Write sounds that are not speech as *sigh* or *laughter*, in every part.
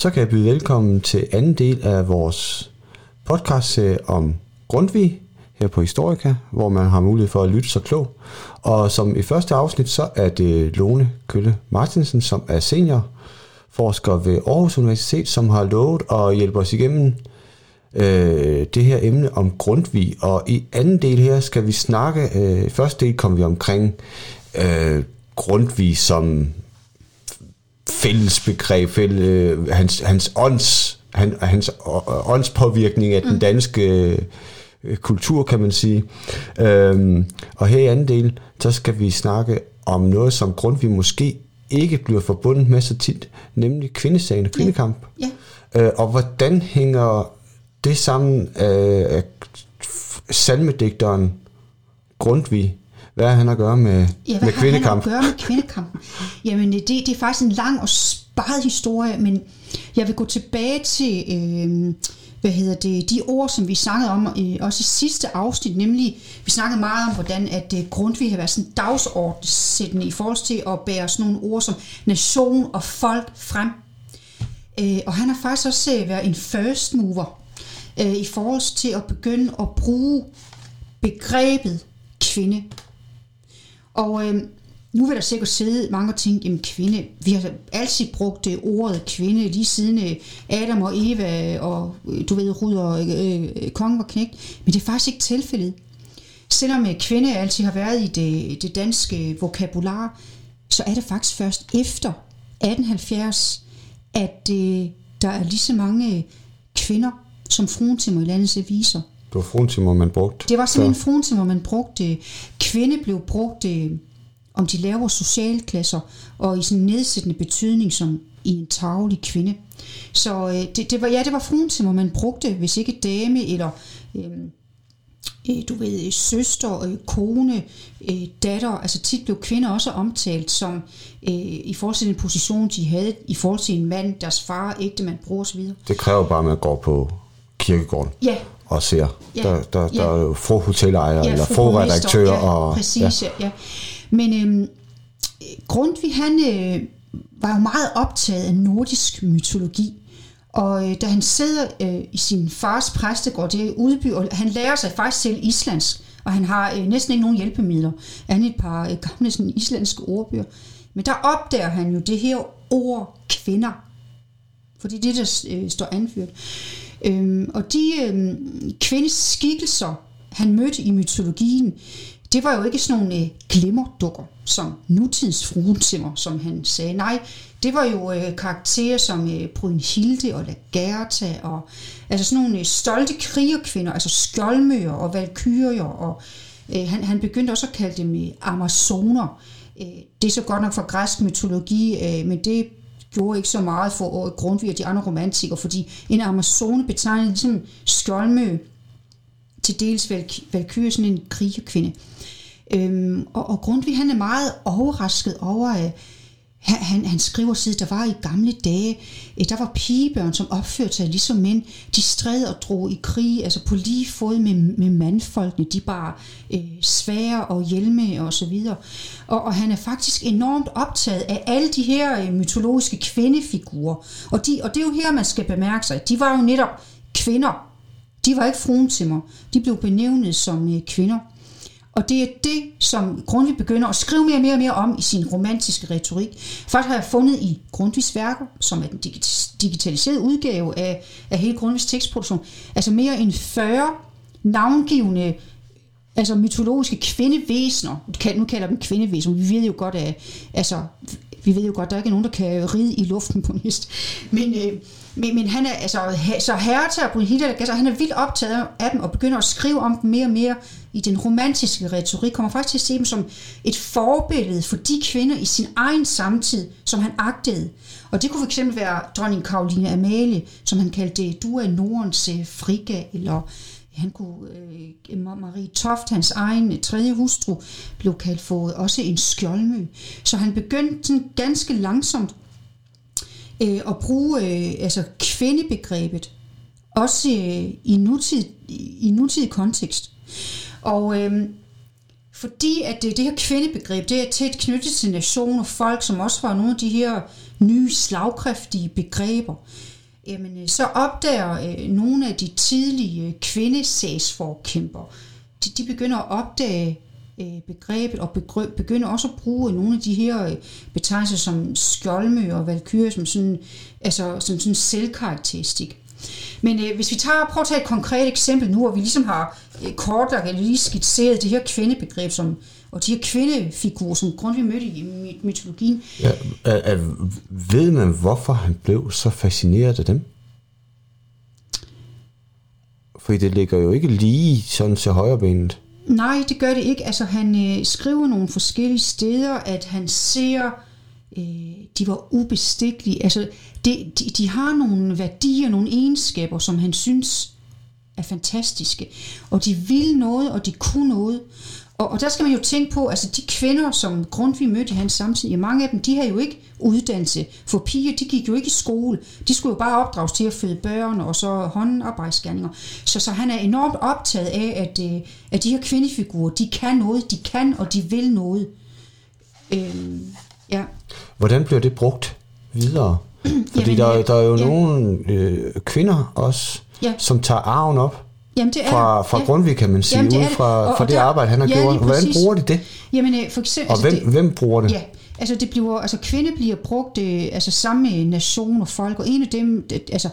så kan jeg byde velkommen til anden del af vores podcast om Grundtvig her på Historika, hvor man har mulighed for at lytte så klog. Og som i første afsnit, så er det Lone Kølle Martinsen, som er senior forsker ved Aarhus Universitet, som har lovet at hjælpe os igennem øh, det her emne om Grundtvig. Og i anden del her skal vi snakke, øh, første del kommer vi omkring øh, Grundtvig som fællesbegreb, fælles, øh, hans, hans ånds, han, hans åndspåvirkning af den mm. danske øh, kultur, kan man sige. Øhm, og her i anden del, så skal vi snakke om noget, som Grundtvig måske ikke bliver forbundet med så tit, nemlig kvindesagen og kvindekamp. Ja. Ja. Øh, og hvordan hænger det sammen af salmedigteren Grundtvig hvad har han at gøre med, ja, med kvindekamp? hvad har han at gøre med kvindekamp? Jamen, det, det er faktisk en lang og sparet historie, men jeg vil gå tilbage til, øh, hvad hedder det, de ord, som vi snakkede om øh, også i sidste afsnit, nemlig, vi snakkede meget om, hvordan at øh, Grundtvig har været sådan dagsordensættende i forhold til at bære sådan nogle ord som nation og folk frem. Øh, og han har faktisk også øh, været en first mover øh, i forhold til at begynde at bruge begrebet kvinde og øh, nu vil der sikkert sidde mange og tænke, jamen kvinde, vi har altid brugt det ordet kvinde, lige siden øh, Adam og Eva og øh, du ved, Rud og øh, kongen var knægt, men det er faktisk ikke tilfældet. Selvom kvinde altid har været i det, det danske vokabular, så er det faktisk først efter 1870, at øh, der er lige så mange kvinder som fruentimmer i landets aviser. Det var fruentimmer, man brugte. Det var simpelthen fruentimmer, man brugte. Kvinde blev brugt øh, om de lavere socialklasser, og i sådan en nedsættende betydning som i en tagelig kvinde. Så øh, det, det var, ja, det var fruentimmer, man brugte, hvis ikke dame eller øh, øh, du ved, søster, kone, datter, altså tit blev kvinder også omtalt som øh, i forhold til den position, de havde, i forhold til en mand, deres far, ægtemand, bror osv. Det kræver bare, at man går på kirkegården. Ja, og ser. Ja. Der, der, Ja. der er jo få hotelejere Ja, eller få redaktører. ja, og, præcis, ja. ja. Men øhm, Grundtvig, han øh, var jo meget optaget af nordisk mytologi. Og øh, da han sidder øh, i sin fars præstegård, det er udby, og han lærer sig faktisk selv islandsk, og han har øh, næsten ikke nogen hjælpemidler, andet et par øh, gamle sådan, islandske ordbøger. Men der opdager han jo det her ord kvinder, fordi det det, der øh, står anført. Øhm, og de øhm, kvindeskikkelser, han mødte i mytologien, det var jo ikke sådan nogle øh, glimmerdukker, som nutidens fruentimmer, som han sagde. Nej, det var jo øh, karakterer som øh, Brynhilde og Lagerta, og altså sådan nogle øh, stolte krigerkvinder, altså skjoldmøer og valkyrier, og øh, han, han begyndte også at kalde dem øh, amazoner. Øh, det er så godt nok fra græsk mytologi, øh, men det gjorde ikke så meget for øh, Grundtvig og de andre romantikere, fordi en amazone betegnede ligesom skjoldmø, til dels valkyrie, sådan en krigerkvinde. Øhm, og, og Grundtvig han er meget overrasket over, at han, han, han skriver sig, der var i gamle dage, øh, der var pigebørn, som opførte sig ligesom mænd. De stred og drog i krig, altså på lige fod med, med mandfolkene. De bare øh, svære og hjelme og så videre. Og, og han er faktisk enormt optaget af alle de her øh, mytologiske kvindefigurer. Og, de, og det er jo her, man skal bemærke sig. De var jo netop kvinder. De var ikke fruentimmer. De blev benævnet som øh, kvinder. Og det er det, som Grundtvig begynder at skrive mere og mere og mere om i sin romantiske retorik. Faktisk har jeg fundet i Grundtvigs værker, som er den digitaliserede udgave af, af hele Grundtvigs tekstproduktion, altså mere end 40 navngivende altså mytologiske kvindevæsener. Nu kalder dem kvindevæsener. Vi ved jo godt, at altså, vi ved jo godt, at der ikke er nogen, der kan ride i luften på en hest. Men, øh, men, men han er, altså, så Hertha og Brunhilde, altså, han er vildt optaget af dem og begynder at skrive om dem mere og mere i den romantiske retorik. Kommer faktisk til at se dem som et forbillede for de kvinder i sin egen samtid, som han agtede. Og det kunne fx være dronning Karoline Amalie, som han kaldte du er Nordens øh, frika, eller han kunne, øh, Marie Toft, hans egen øh, tredje hustru, blev kaldt for også en skjoldmø. Så han begyndte sådan ganske langsomt øh, at bruge øh, altså kvindebegrebet, også øh, i, nutid, i nutidig kontekst. Og øhm, fordi at det, det her kvindebegreb, det er tæt knyttet til nation og folk, som også var nogle af de her nye slagkræftige begreber. Jamen, øh, så opdager øh, nogle af de tidlige øh, kvindesagsforkæmper, de, de begynder at opdage øh, begrebet og begynder også at bruge nogle af de her øh, betegnelser som skjoldmø og valkyrie som sådan, altså, som sådan selvkarakteristik. Men øh, hvis vi tager, prøver at tage et konkret eksempel nu, hvor vi ligesom har øh, kortlagt eller lige skitseret det her kvindebegreb, som, og de her kvindefigurer, som Grundtvig mødte i mytologien. Ja, er, er, ved man, hvorfor han blev så fascineret af dem? Fordi det ligger jo ikke lige sådan til højrebenet. Nej, det gør det ikke. Altså, han øh, skriver nogle forskellige steder, at han ser, øh, de var ubestikkelige. Altså, de, de, de har nogle værdier, nogle egenskaber, som han synes er fantastiske. Og de vil noget, og de kunne noget. Og, og der skal man jo tænke på, altså de kvinder, som Grundtvig mødte han samtidig, mange af dem, de havde jo ikke uddannelse. For piger, de gik jo ikke i skole. De skulle jo bare opdrages til at føde børn og så håndarbejdsgerninger. Så, så han er enormt optaget af, at, øh, at de her kvindefigurer, de kan noget, de kan, og de vil noget. Øhm, ja. Hvordan bliver det brugt videre? Fordi Jamen, der, der er jo ja. nogle øh, kvinder også, ja. som tager arven op Jamen, det er fra, fra ja. Grundtvig, kan man sige, Jamen, det ud fra, og, fra og det der, arbejde, han har ja, gjort. Hvordan bruger de det? Jamen, øh, for eksempel, og altså, hvem, det, hvem bruger det? Ja, altså, det bliver, altså kvinde bliver brugt øh, altså, sammen med nation og folk, og en af dem, det, altså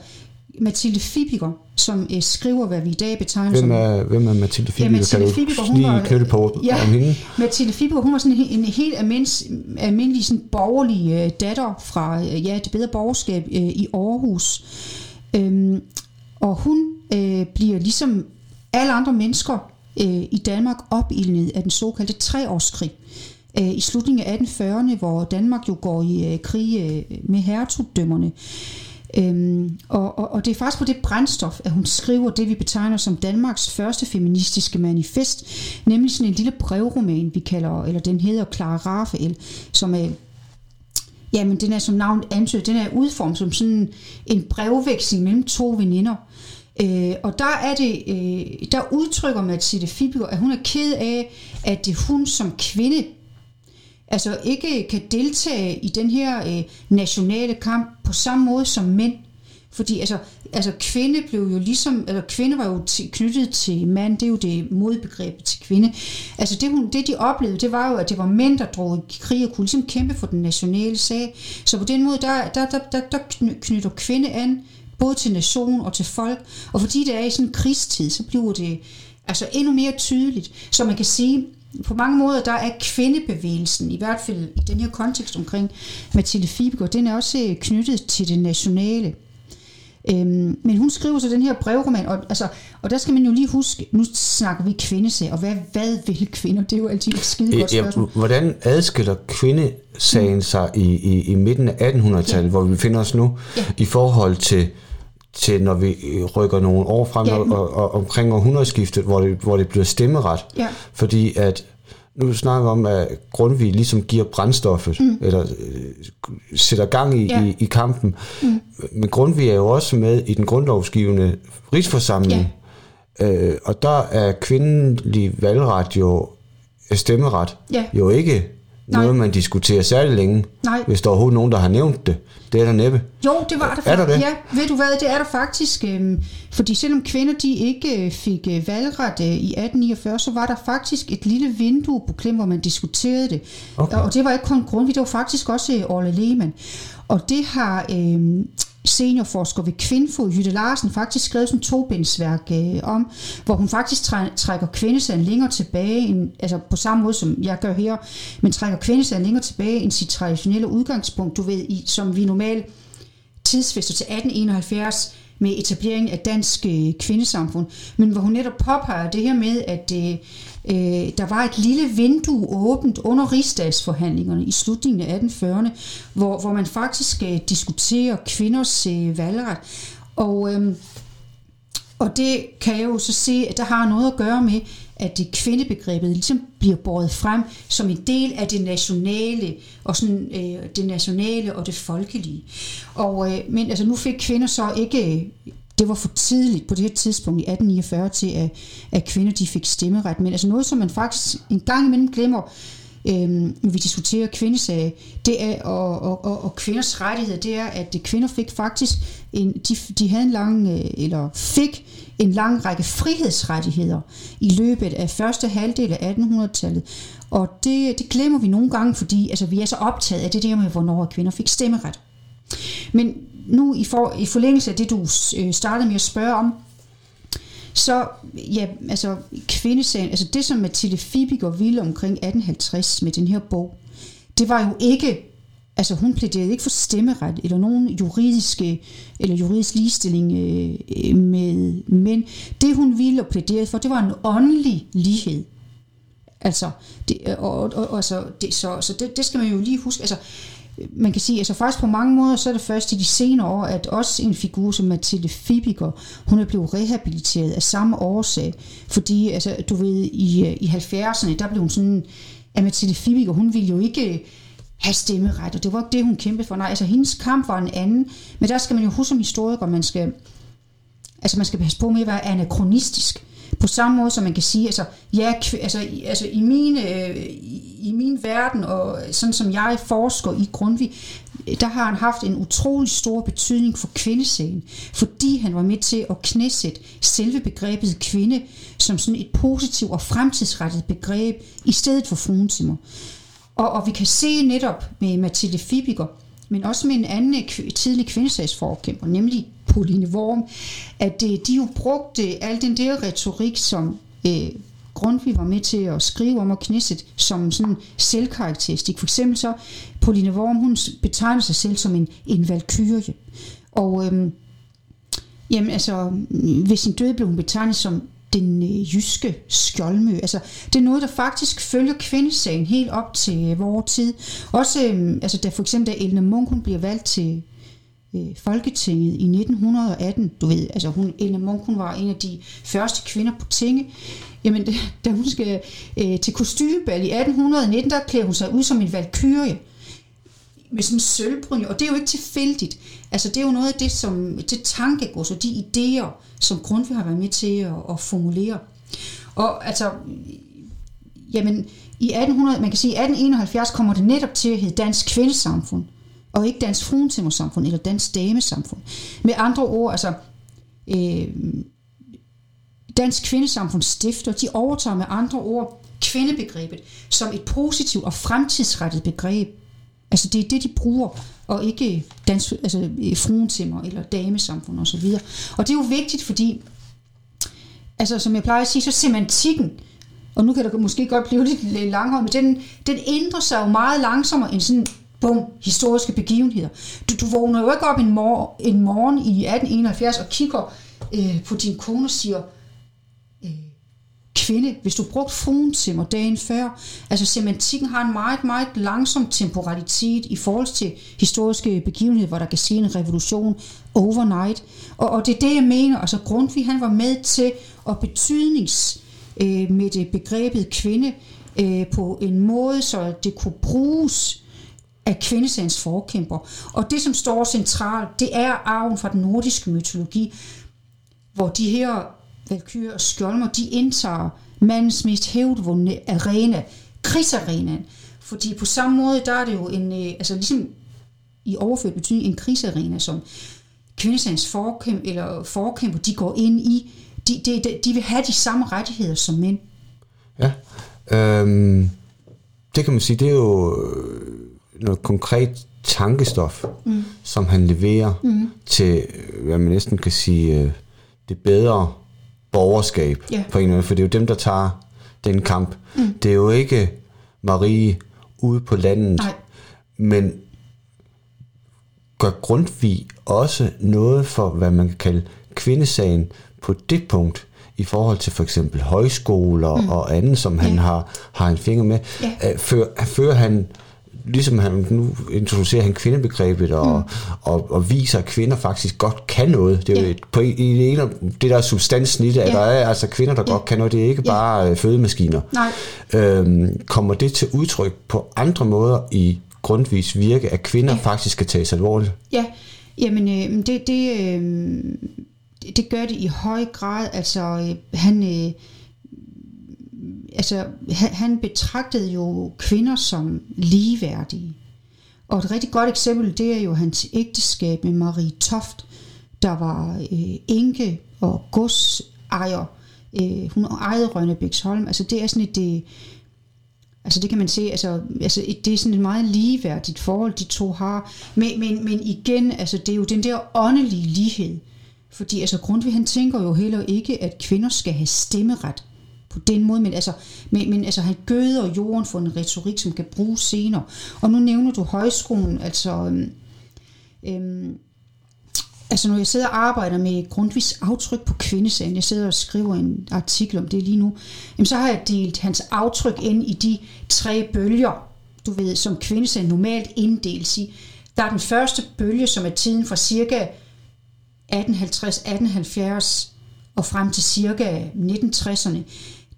Mathilde Fibiger, som øh, skriver, hvad vi i dag betegner hvem er, som... Hvem er Mathilde Fibiger? Ja, Mathilde Fibiger, hun var, knytte på ja, om hende? Mathilde Fibiger, hun var sådan en, en helt almindelig, almindelig sådan borgerlig øh, datter fra øh, ja, det bedre borgerskab øh, i Aarhus. Øhm, og hun øh, bliver ligesom alle andre mennesker øh, i Danmark opildnet af den såkaldte treårskrig øh, i slutningen af 1840'erne, hvor Danmark jo går i øh, krig øh, med hertugdømmerne. Øhm, og, og, og det er faktisk på det brændstof, at hun skriver det, vi betegner som Danmarks første feministiske manifest, nemlig sådan en lille brevroman, vi kalder, eller den hedder Clara Rafael, som er Jamen, den er som navn antyder, den er udformet som sådan en brevveksling mellem to veninder. Øh, og der er det, øh, der udtrykker Mathilde Fibiger, at hun er ked af, at det hun som kvinde altså ikke kan deltage i den her øh, nationale kamp på samme måde som mænd. Fordi altså, altså kvinde blev jo ligesom, eller kvinde var jo t- knyttet til mand, det er jo det modbegreb til kvinde. Altså det, hun, det de oplevede, det var jo, at det var mænd, der drog i krig og kunne ligesom kæmpe for den nationale sag. Så på den måde, der, der, der, der, der knytter kvinde an både til nation og til folk. Og fordi det er i sådan en krigstid, så bliver det altså endnu mere tydeligt. Så man kan sige, på mange måder, der er kvindebevægelsen, i hvert fald i den her kontekst omkring Mathilde Fibiger, den er også øh, knyttet til det nationale. Øhm, men hun skriver så den her brevroman, og, altså, og der skal man jo lige huske, nu snakker vi kvindesag, og hvad, hvad vil kvinder? Det er jo altid et skide godt spørgsmål. Ja, hvordan adskiller kvindesagen sig i, i, i midten af 1800-tallet, ja. hvor vi befinder os nu, ja. i forhold til til når vi rykker nogle år frem ja. og, og, omkring århundredeskiftet, hvor det, hvor det bliver stemmeret. Ja. Fordi at nu snakker vi om, at Grundtvig ligesom giver brændstoffet, mm. eller øh, sætter gang i, ja. i, i kampen. Mm. Men Grundtvig er jo også med i den grundlovsgivende rigsforsamling, ja. øh, og der er kvindelig valgret jo stemmeret ja. jo ikke Nej. noget, man diskuterer særlig længe, Nej. hvis der er overhovedet nogen, der har nævnt det. Det er der næppe. Jo, det var der faktisk. Er der det? Ja, ved du hvad, det er der faktisk. Øh, fordi selvom kvinder de ikke øh, fik øh, valgret øh, i 1849, så var der faktisk et lille vindue på Klem, hvor man diskuterede det. Okay. Og det var ikke kun Grundtvig, det var faktisk også øh, Orle Lehmann. Og det har øh, seniorforsker ved Kvindfod, Jytte Larsen, faktisk skrevet sådan to bindsværk øh, om, hvor hun faktisk trækker kvindesagen længere tilbage, end, altså på samme måde som jeg gør her, men trækker kvindesagen længere tilbage end sit traditionelle udgangspunkt, du ved, i, som vi normalt tidsfester til 1871, med etableringen af dansk øh, kvindesamfund, men hvor hun netop påpeger det her med, at øh, øh, der var et lille vindue åbent under rigsdagsforhandlingerne i slutningen af 1840'erne, hvor, hvor man faktisk øh, diskuterer kvinders øh, valgret. Og, øh, og det kan jeg jo så se, at der har noget at gøre med, at det kvindebegrebet ligesom bliver båret frem som en del af det nationale og sådan øh, det nationale og det folkelige. Og øh, men altså nu fik kvinder så ikke øh, det var for tidligt på det her tidspunkt i 1849 til, at, at kvinder de fik stemmeret. Men altså noget, som man faktisk en gang imellem glemmer, Øhm, vi diskuterer kvindesag, det er, og, og, og, og kvinders rettigheder, det er, at kvinder fik faktisk, en, de, de havde en lang, øh, eller fik en lang række frihedsrettigheder i løbet af første halvdel af 1800-tallet. Og det, det glemmer vi nogle gange, fordi altså, vi er så optaget af det der med, hvornår kvinder fik stemmeret. Men nu i, for, i forlængelse af det, du øh, startede med at spørge om, så, ja, altså kvindesagen, altså det som Mathilde Fibiger ville omkring 1850 med den her bog, det var jo ikke, altså hun plæderede ikke for stemmeret eller nogen juridiske, eller juridisk ligestilling øh, med mænd. Det hun ville og plæderede for, det var en åndelig lighed. Altså, det, og, og, og, altså, det, så, så det, det skal man jo lige huske. Altså, man kan sige, altså faktisk på mange måder, så er det først i de senere år, at også en figur som Mathilde Fibiger, hun er blevet rehabiliteret af samme årsag. Fordi, altså, du ved, i, øh, i 70'erne, der blev hun sådan, at Mathilde Fibiger, hun ville jo ikke øh, have stemmeret, og det var ikke det, hun kæmpede for. Nej, altså hendes kamp var en anden, men der skal man jo huske som historiker, man skal, altså man skal passe på med at være anachronistisk. På samme måde som man kan sige, altså, ja, altså, altså i, altså, min, øh, i min verden, og sådan som jeg forsker i Grundtvig, der har han haft en utrolig stor betydning for kvindesagen, fordi han var med til at knæsætte selve begrebet kvinde som sådan et positivt og fremtidsrettet begreb, i stedet for fruentimer. Og, og vi kan se netop med Mathilde Fibiger, men også med en anden tidlig kvindesagsforkæmper, nemlig Pauline Worm, at øh, de jo brugte al den der retorik, som øh, Grundtvig var med til at skrive om og knisset som sådan selvkarakteristik. For eksempel så, Pauline Worm, hun betegner sig selv som en, en valkyrie. Og øhm, jamen, altså, øh, ved sin død blev hun betegnet som den øh, jyske skjoldmø. Altså, det er noget, der faktisk følger kvindesagen helt op til øh, vores tid. Også, øh, altså, da for eksempel da Elne Munk hun bliver valgt til øh, Folketinget i 1918, du ved, altså hun, Elne Munk, hun var en af de første kvinder på tinge, jamen *laughs* da hun skal øh, til kostymebal i 1819, der klæder hun sig ud som en valkyrie med sådan en sølvbryn, og det er jo ikke tilfældigt. Altså det er jo noget af det, som det tankegods og de idéer, som Grundtvig har været med til at, at formulere. Og altså, jamen, i 1800, man kan sige, 1871 kommer det netop til at hedde Dansk Kvindesamfund og ikke dansk fruentimmersamfund eller dansk damesamfund. Med andre ord, altså, øh, dansk kvindesamfund stifter, de overtager med andre ord kvindebegrebet som et positivt og fremtidsrettet begreb. Altså det er det, de bruger, og ikke dansk, altså, fruentimmer eller damesamfund osv. Og, og det er jo vigtigt, fordi, altså som jeg plejer at sige, så semantikken, og nu kan der måske godt blive lidt langhåret, men den, den ændrer sig jo meget langsommere end sådan bum, historiske begivenheder. Du, du vågner jo ikke op en, mor, en morgen i 1871 og kigger øh, på din kone og siger, kvinde, hvis du brugte fruentimmer dagen før, altså semantikken har en meget, meget langsom temporalitet i forhold til historiske begivenheder, hvor der kan ske en revolution overnight. Og, og det er det, jeg mener. Altså Grundtvig, han var med til at betydnings øh, med det begrebet kvinde øh, på en måde, så det kunne bruges af kvindesagens forkæmper. Og det, som står centralt, det er arven fra den nordiske mytologi, hvor de her valkyrer og skjoldmer, de indtager mandens mest hævdvundne arena, krigsarenaen. Fordi på samme måde, der er det jo en, øh, altså ligesom i overført betydning, en krigsarena, som kvindesagens forkæmper, eller forkæmper, de går ind i. De, de, de, de vil have de samme rettigheder som mænd. Ja, øhm, det kan man sige, det er jo noget konkret tankestof, mm. som han leverer mm. til, hvad man næsten kan sige, øh, det bedre borgerskab yeah. på en måde, for det er jo dem, der tager den kamp. Mm. Det er jo ikke Marie ude på landet, Nej. men gør Grundtvig også noget for, hvad man kan kalde kvindesagen på det punkt, i forhold til for eksempel højskoler mm. og andet, som han yeah. har, har en finger med. Yeah. Fører, fører han ligesom han nu introducerer han kvindebegrebet og, mm. og, og viser, at kvinder faktisk godt kan noget. Det er jo et, på, i det, ene, det der substansen i det, at ja. der er altså kvinder, der ja. godt kan noget. Det er ikke ja. bare øh, fødemaskiner. Nej. Øhm, kommer det til udtryk på andre måder i grundvis virke, at kvinder ja. faktisk skal tages alvorligt? Ja, jamen øh, det, det, øh, det gør det i høj grad. Altså, øh, han, øh, altså, han, betragtede jo kvinder som ligeværdige. Og et rigtig godt eksempel, det er jo hans ægteskab med Marie Toft, der var øh, enke og godsejer. Øh, hun ejede Rønnebæksholm. Altså det er sådan et, det, altså det kan man se, altså, altså det er sådan et meget ligeværdigt forhold, de to har. Men, men, men igen, altså det er jo den der åndelige lighed. Fordi altså Grundtvig, han tænker jo heller ikke, at kvinder skal have stemmeret på den måde, men altså, men, men altså han gøder jorden for en retorik, som kan bruges senere. Og nu nævner du højskolen, altså øhm, øhm, altså når jeg sidder og arbejder med Grundtvigs aftryk på kvindesagen, jeg sidder og skriver en artikel om det lige nu, jamen så har jeg delt hans aftryk ind i de tre bølger, du ved, som kvindesagen normalt inddeles i. Der er den første bølge, som er tiden fra cirka 1850-1870 og frem til cirka 1960'erne.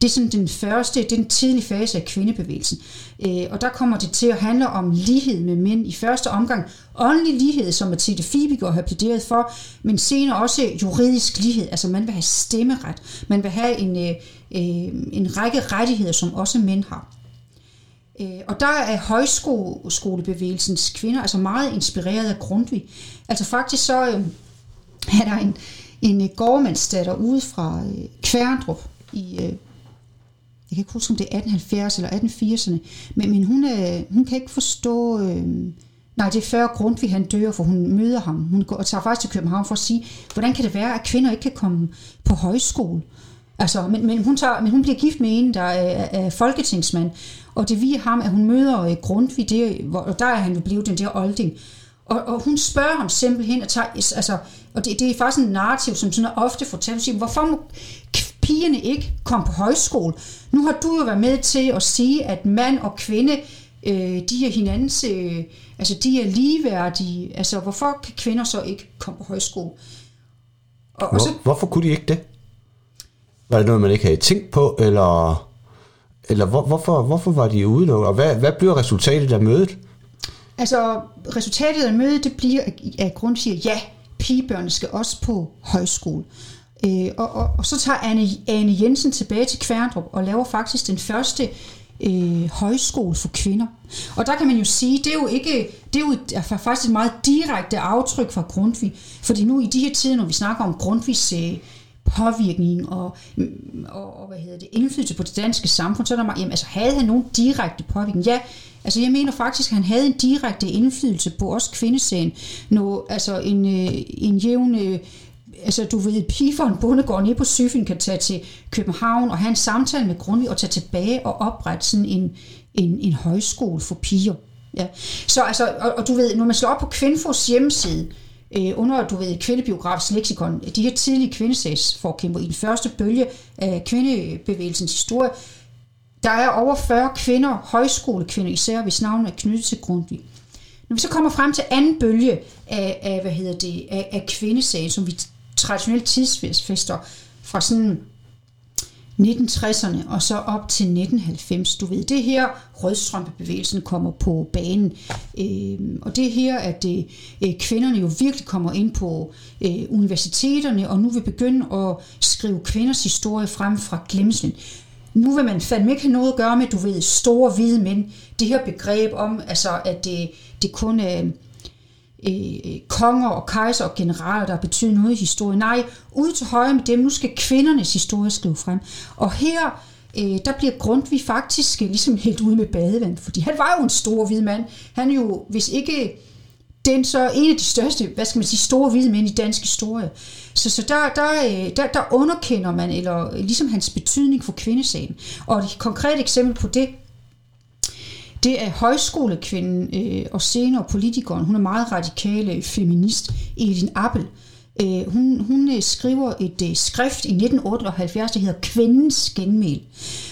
Det er sådan den første, den tidlige fase af kvindebevægelsen. Øh, og der kommer det til at handle om lighed med mænd. I første omgang åndelig lighed, som Mathilde Fibiger har plæderet for, men senere også juridisk lighed. Altså man vil have stemmeret. Man vil have en, øh, øh, en række rettigheder, som også mænd har. Øh, og der er højskolebevægelsens kvinder altså meget inspireret af Grundtvig. Altså faktisk så øh, er der en, en gårdmandsdatter ude fra øh, Kværndrup i jeg kan ikke huske, om det er 1870 eller 1880'erne, men, men hun, øh, hun kan ikke forstå, øh, nej, det er før Grundtvig han dør, for hun møder ham. Hun går, tager faktisk til København for at sige, hvordan kan det være, at kvinder ikke kan komme på højskole? Altså, men, men, hun tager, men hun bliver gift med en, der er, er folketingsmand, og det viger ham, at hun møder øh, Grundtvig, det, hvor, og der er han jo blevet den der olding. Og, og hun spørger ham simpelthen, og, tager, altså, og det, det er faktisk en narrativ, som sådan ofte fortæller, siger, hvorfor må pigerne ikke komme på højskole? Nu har du jo været med til at sige, at mand og kvinde, øh, de er hinandens, øh, altså de er ligeværdige. Altså hvorfor kan kvinder så ikke komme på højskole? Og, Hvor, og så, hvorfor kunne de ikke det? Var det noget, man ikke havde tænkt på, eller, eller hvor, hvorfor, hvorfor var de udelukket? Og hvad, hvad bliver resultatet af mødet? Altså, resultatet af mødet, det bliver, at grund siger, ja, pigebørnene skal også på højskole. Øh, og, og, og så tager Anne, Anne Jensen tilbage til Kværndrup og laver faktisk den første øh, højskole for kvinder. Og der kan man jo sige, det er jo ikke, det er jo er faktisk et meget direkte aftryk fra Grundtvig, fordi nu i de her tider, når vi snakker om Grundtvigs øh, påvirkning og, og, og hvad hedder det, indflydelse på det danske samfund, så er der meget, jamen, altså havde han nogen direkte påvirkning? Ja, altså jeg mener faktisk, at han havde en direkte indflydelse på os kvindesagen, når altså en, øh, en jævn øh, altså du ved, pige for en bondegård nede på Syfyn kan tage til København og have en samtale med Grundtvig og tage tilbage og oprette sådan en, en, en højskole for piger. Ja. Så altså, og, og, du ved, når man slår op på Kvindfos hjemmeside, øh, under, du ved, kvindebiografisk leksikon, de her tidlige kvindesagsforkæmper i den første bølge af kvindebevægelsens historie, der er over 40 kvinder, højskolekvinder især, hvis navn er knyttet til Grundtvig. Når vi så kommer frem til anden bølge af, af hvad hedder det, af, af kvindesagen, som vi traditionelle tidsfester fra sådan 1960'erne og så op til 1990. Du ved, det her rødstrømpebevægelsen kommer på banen. Øh, og det her, at øh, øh, kvinderne jo virkelig kommer ind på øh, universiteterne, og nu vil begynde at skrive kvinders historie frem fra glemslen. Nu vil man fandme ikke have noget at gøre med, du ved, store hvide mænd. Det her begreb om, altså, at det, det kun er... Øh, Øh, øh, konger og kejser og generaler, der betyder noget i historien. Nej, ud til højre med dem, nu skal kvindernes historie skrive frem. Og her, øh, der bliver Grundtvig faktisk ligesom helt ude med badevand, fordi han var jo en stor hvid mand. Han er jo, hvis ikke den så en af de største, hvad skal man sige, store hvide mænd i dansk historie. Så, så der, der, øh, der, der underkender man, eller ligesom hans betydning for kvindesagen. Og et konkret eksempel på det, det er højskolekvinden øh, og senere politikeren. Hun er meget radikale feminist, Elin Appel. Øh, hun, hun øh, skriver et øh, skrift i 1978, der hedder Kvindens genmæl.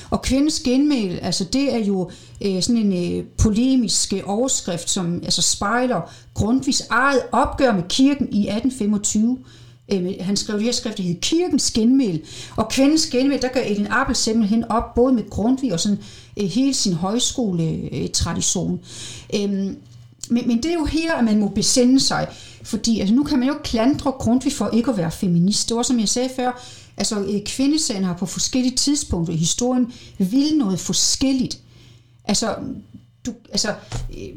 Og kvindens genmæl, altså det er jo øh, sådan en øh, polemisk øh, overskrift, som altså spejler Grundtvigs eget opgør med kirken i 1825. Øh, han skrev det her skrift, der hedder Kirkens genmæl. Og kvindens genmæl, der gør Elin Appel simpelthen op, både med Grundtvig og sådan øh, hele sin højskole-tradition. Øh, øhm, men, men det er jo her, at man må besinde sig, fordi altså, nu kan man jo klandre Grundtvig for ikke at være feminist. Det var, som jeg sagde før, altså øh, kvindesagen har på forskellige tidspunkter i historien vil noget forskelligt. Altså, du, altså, øh,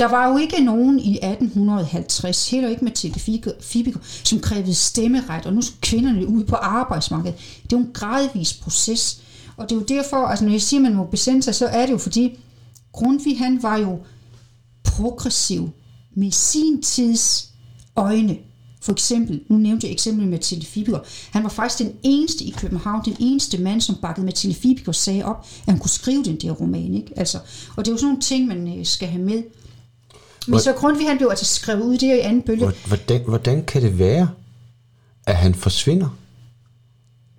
der var jo ikke nogen i 1850, heller ikke Mathilde Fibiger, som krævede stemmeret, og nu skulle kvinderne ud på arbejdsmarkedet. Det er jo en gradvis proces, og det er jo derfor, altså når jeg siger, at man må besende sig, så er det jo fordi, Grundtvig han var jo progressiv med sin tids øjne. For eksempel, nu nævnte jeg eksempel med Mathilde Fibiger. Han var faktisk den eneste i København, den eneste mand, som bakkede Mathilde Fibiger sag op, at han kunne skrive den der roman. Ikke? Altså, og det er jo sådan nogle ting, man øh, skal have med. Men så Grundtvig, han blev altså skrevet ud der i anden bølge. Hvordan, hvordan kan det være, at han forsvinder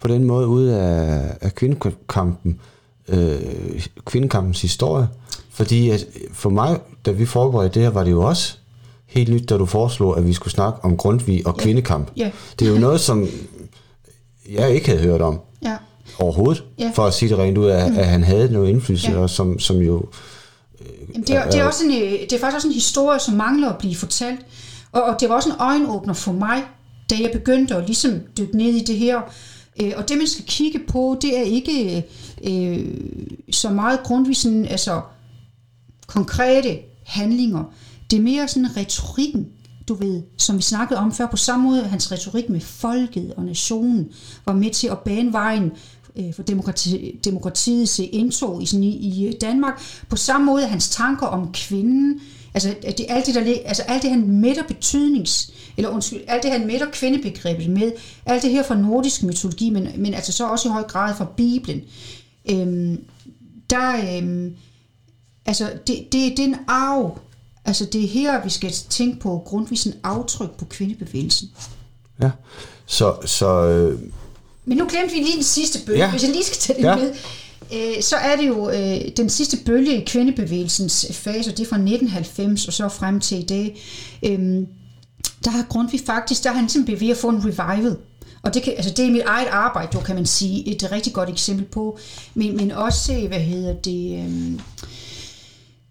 på den måde ud af, af kvindekampen, øh, kvindekampens historie? Fordi at for mig, da vi forberedte det her, var det jo også helt nyt, da du foreslog, at vi skulle snakke om Grundtvig og ja. kvindekamp. Ja. Det er jo noget, som jeg ikke havde hørt om ja. overhovedet, ja. for at sige det rent ud, at, mm. at han havde noget indflydelse, ja. og som, som jo... Øh, det, er, det, er også en, øh, det er faktisk også en historie, som mangler at blive fortalt. Og, og det var også en øjenåbner for mig, da jeg begyndte at ligesom dykke ned i det her. Øh, og det, man skal kigge på, det er ikke øh, så meget Grundtvig sådan, altså konkrete handlinger. Det er mere sådan retorikken, du ved, som vi snakkede om før, på samme måde, hans retorik med folket og nationen var med til at bane vejen øh, for demokrati, demokratiets indtog i, sådan, i, i øh, Danmark. På samme måde hans tanker om kvinden, altså det, alt, det, der, altså alt det, han mætter betydnings, eller undskyld, alt det, han mætter kvindebegrebet med, alt det her fra nordisk mytologi, men, men altså så også i høj grad fra Bibelen, øhm, der, øhm, altså det, det, det er en arv, Altså det er her, vi skal tænke på grundvis en aftryk på kvindebevægelsen. Ja, så... så øh... Men nu glemte vi lige den sidste bølge, ja. hvis jeg lige skal tage det ja. med. Øh, så er det jo øh, den sidste bølge i kvindebevægelsens fase, og det er fra 1990 og så frem til i dag. Øh, der har Grundtvig faktisk, der har han simpelthen ved at få en revival. Og det, kan, altså det er mit eget arbejde, du kan man sige, et rigtig godt eksempel på. Men, men også, hvad hedder det... Øh,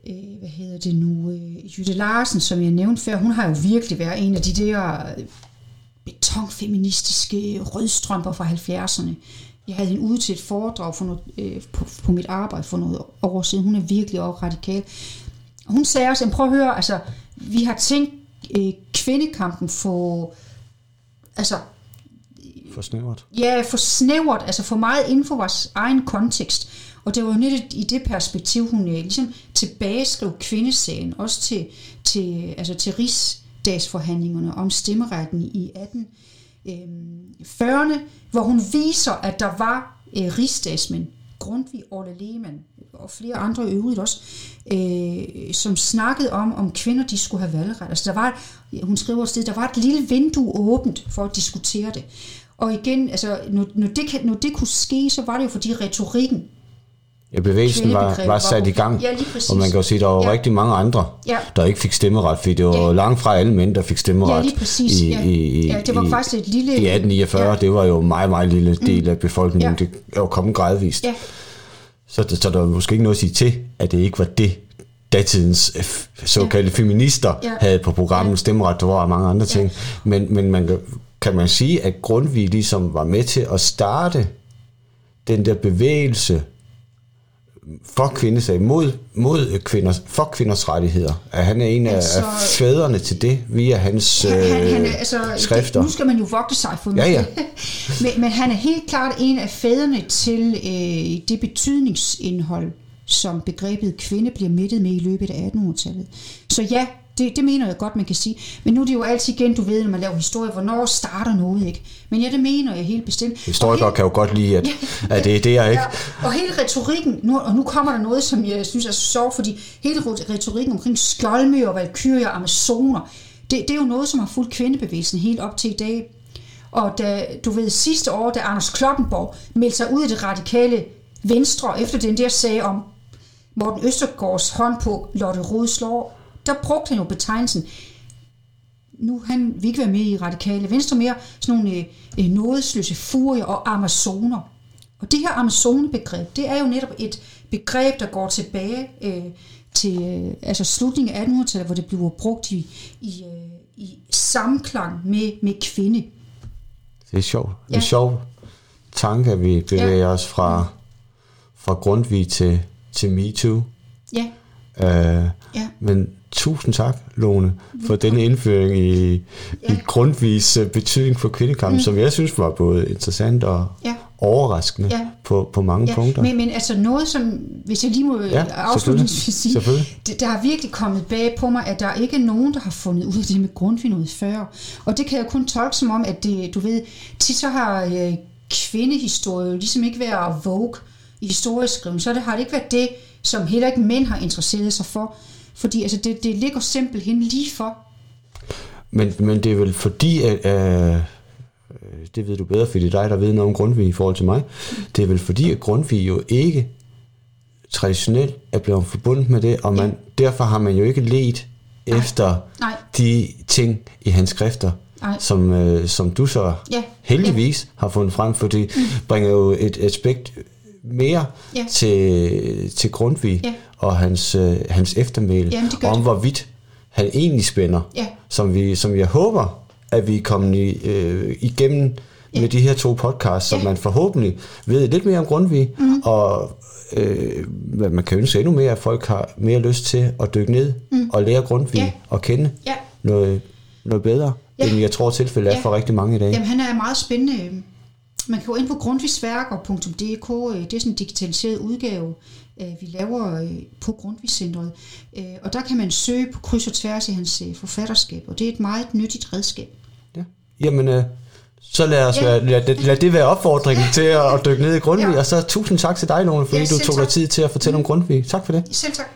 øh, hvad hedder det nu, øh, Jytte Larsen, som jeg nævnte før, hun har jo virkelig været en af de der øh, betonfeministiske rødstrømper fra 70'erne. Jeg havde hende ude til et foredrag for noget, øh, på, på mit arbejde for noget år siden. Hun er virkelig også radikal. Hun sagde også, prøv at høre, altså, vi har tænkt øh, kvindekampen for, altså, for snævert. Ja, for snævert, altså for meget inden for vores egen kontekst. Og det var jo netop i det perspektiv, hun øh, ligesom tilbageskrev kvindesagen, også til, til, altså til dagsforhandlingerne om stemmeretten i 1840'erne, øhm, hvor hun viser, at der var øh, rigsdagsmænd, Grundtvig, Orle Lehmann og flere andre øvrigt også, øh, som snakkede om, om kvinder de skulle have valgret. Altså der var, hun skriver et sted, der var et lille vindue åbent for at diskutere det. Og igen, altså, når, når, det, når det kunne ske, så var det jo fordi retorikken Ja, bevægelsen var, var sat i gang, ja, og man kan jo sige, at der var ja. rigtig mange andre, ja. der ikke fik stemmeret, fordi det var ja. langt fra alle mænd, der fik stemmeret ja, lige præcis. i, ja. i, ja, det var i, faktisk et lille... i 1849. Ja. Det var jo en meget, meget lille mm. del af befolkningen. Ja. Det er jo kommet gradvist. Ja. Så, så der var måske ikke noget at sige til, at det ikke var det, datidens såkaldte ja. feminister ja. havde på programmet. Ja. Stemmeret, der var mange andre ting. Ja. Men, men man kan, kan man sige, at Grundtvig ligesom var med til at starte den der bevægelse for kvindesag, mod, mod kvinders, for kvinders rettigheder. At han er en af, altså, af fædrene til det, via hans han, han, han er, altså, skrifter. Det, nu skal man jo vogte sig for ja, ja. *laughs* men, men han er helt klart en af fædrene til øh, det betydningsindhold, som begrebet kvinde bliver mættet med i løbet af 1800-tallet. Så ja, det, det mener jeg godt, man kan sige. Men nu er det jo altid igen, du ved, når man laver historie, hvornår starter noget, ikke? Men ja, det mener jeg helt bestemt. Historikere helt, kan jo godt lide, at, *laughs* ja, at det er det, jeg ikke... Ja, og hele retorikken, nu, og nu kommer der noget, som jeg synes er så sjovt, fordi hele retorikken omkring skjoldmøer, valkyrier og amazoner, det, det er jo noget, som har fulgt kvindebevægelsen helt op til i dag. Og da, du ved, sidste år, da Anders Kloppenborg meldte sig ud af det radikale venstre, efter den der sag om Morten Østergaards hånd på Lotte Rode der brugte han jo betegnelsen, nu han vil ikke være med i radikale venstre mere, sådan nogle øh, øh, nådesløse furier og amazoner. Og det her amazonebegreb, det er jo netop et begreb, der går tilbage øh, til øh, altså slutningen af 1800-tallet, hvor det blev brugt i, i, øh, i samklang med, med kvinde. Det er sjovt. Det er Ja. en sjov tanke, at vi bevæger ja. os fra, fra Grundtvig til, til MeToo. Ja, Uh, ja. men tusind tak, Lone, for denne indføring i, i Ja. Grundtvigs øh, betydning for kvindekampen, mm. som jeg synes var både interessant og Ja. overraskende Ja. på, på mange Ja, punkter. men, men altså noget, som, hvis jeg lige må Ja, ja, afslutningsvis sige, det, der er virkelig kommet bag på mig, at der ikke er nogen, der har fundet ud af det med Grundtvig noget før. Og det kan jeg kun tolke som om, at det, du ved, tit så har øh, kvindehistorie ligesom ikke været vogue i historieskriven, så det har det ikke været det, som heller ikke mænd har interesseret sig for. Fordi altså, det, det ligger simpelthen lige for. Men, men det er vel fordi, at, øh, det ved du bedre, fordi det er dig, der ved noget om Grundtvig i forhold til mig. Det er vel fordi, at Grundtvig jo ikke traditionelt er blevet forbundet med det, og man, derfor har man jo ikke let efter Nej. de ting i hans skrifter, Nej. som, øh, som du så Ja. heldigvis har fundet frem, for det bringer jo et aspekt mere Ja. til, til Grundtvig Ja. og hans, øh, hans eftermæle, Jamen, om det. hvorvidt han egentlig spænder, Ja. som, vi, som jeg håber, at vi er kommet i, øh, igennem Ja. med de her to podcasts, så Ja. man forhåbentlig ved lidt mere om Grundtvig, mm. og øh, man kan ønske endnu mere, at folk har mere lyst til at dykke ned mm. og lære Grundtvig Ja. at kende Ja. noget, noget bedre, Ja. end jeg tror tilfældet er Ja. for rigtig mange i dag. Jamen, han er meget spændende. Man kan gå ind på grundtvigsværker.dk, øh, det er sådan en digitaliseret udgave, øh, vi laver øh, på Grundtvigscentret. Og der kan man søge på kryds og tværs i hans forfatterskab, og det er et meget nyttigt redskab. Ja. Jamen, øh, så lad, os Ja. være, lad, det, lad det være opfordringen *laughs* til at, at dykke ned i Grundtvig, Ja. og så tusind tak til dig, Lone, fordi Ja, du tog dig tak. tid til at fortælle om Grundtvig. Tak for det. Selv tak.